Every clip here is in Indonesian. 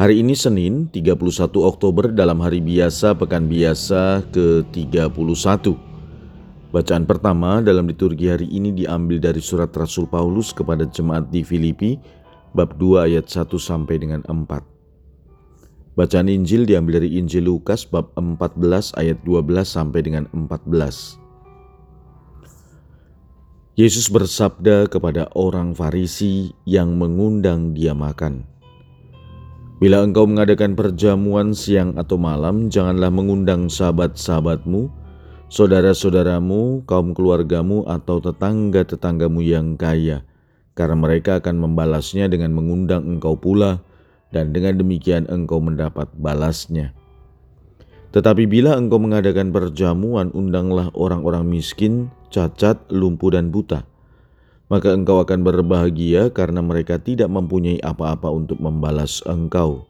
Hari ini Senin 31 Oktober dalam hari biasa pekan biasa ke-31. Bacaan pertama dalam liturgi hari ini diambil dari surat Rasul Paulus kepada jemaat di Filipi bab 2 ayat 1 sampai dengan 4. Bacaan Injil diambil dari Injil Lukas bab 14 ayat 12 sampai dengan 14. Yesus bersabda kepada orang Farisi yang mengundang dia makan, Bila engkau mengadakan perjamuan siang atau malam, janganlah mengundang sahabat-sahabatmu, saudara-saudaramu, kaum keluargamu, atau tetangga-tetanggamu yang kaya, karena mereka akan membalasnya dengan mengundang engkau pula, dan dengan demikian engkau mendapat balasnya. Tetapi bila engkau mengadakan perjamuan, undanglah orang-orang miskin, cacat, lumpuh, dan buta maka engkau akan berbahagia karena mereka tidak mempunyai apa-apa untuk membalas engkau.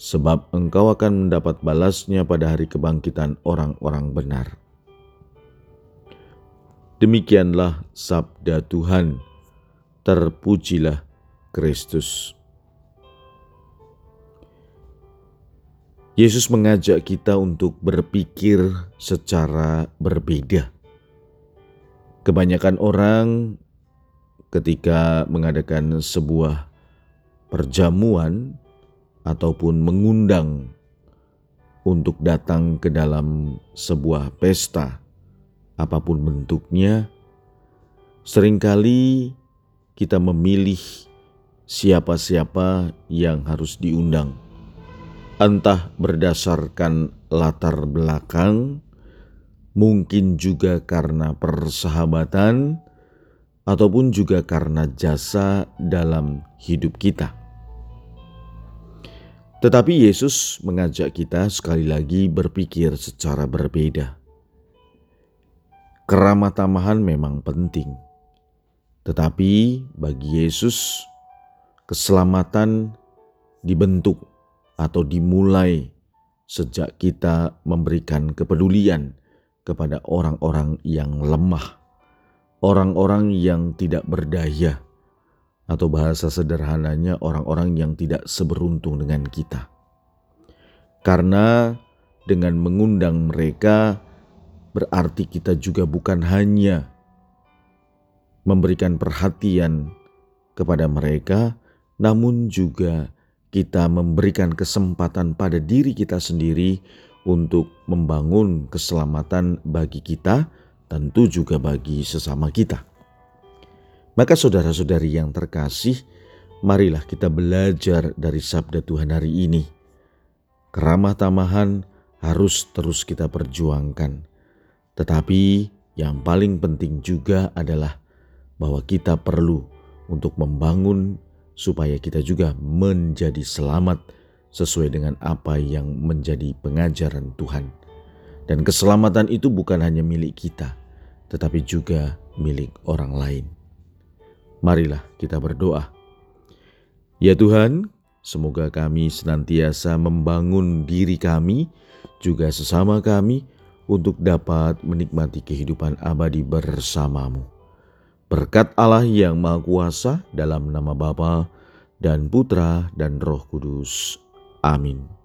Sebab engkau akan mendapat balasnya pada hari kebangkitan orang-orang benar. Demikianlah sabda Tuhan. Terpujilah Kristus. Yesus mengajak kita untuk berpikir secara berbeda. Kebanyakan orang ketika mengadakan sebuah perjamuan ataupun mengundang untuk datang ke dalam sebuah pesta, apa pun bentuknya, sering kali kita memilih siapa-siapa yang harus diundang, entah berdasarkan latar belakang, mungkin juga karena persahabatan ataupun juga karena jasa dalam hidup kita. Tetapi Yesus mengajak kita sekali lagi berpikir secara berbeda. Keramah tamahan memang penting, tetapi bagi Yesus, keselamatan dibentuk atau dimulai sejak kita memberikan kepedulian kepada orang-orang yang lemah orang-orang yang tidak berdaya, atau bahasa sederhananya, orang-orang yang tidak seberuntung dengan kita. Karena dengan mengundang mereka, berarti kita juga bukan hanya memberikan perhatian kepada mereka, namun juga kita memberikan kesempatan pada diri kita sendiri untuk membangun keselamatan bagi kita tentu juga bagi sesama kita. Maka saudara-saudari yang terkasih, marilah kita belajar dari sabda Tuhan hari ini. Keramah tamahan harus terus kita perjuangkan. Tetapi yang paling penting juga adalah bahwa kita perlu untuk membangun supaya kita juga menjadi selamat sesuai dengan apa yang menjadi pengajaran Tuhan. Dan keselamatan itu bukan hanya milik kita, tetapi juga milik orang lain. Marilah kita berdoa. Ya Tuhan, semoga kami senantiasa membangun diri kami, juga sesama kami, untuk dapat menikmati kehidupan abadi bersamamu. Berkat Allah yang Maha Kuasa dalam nama Bapa dan Putra dan Roh Kudus. Amin.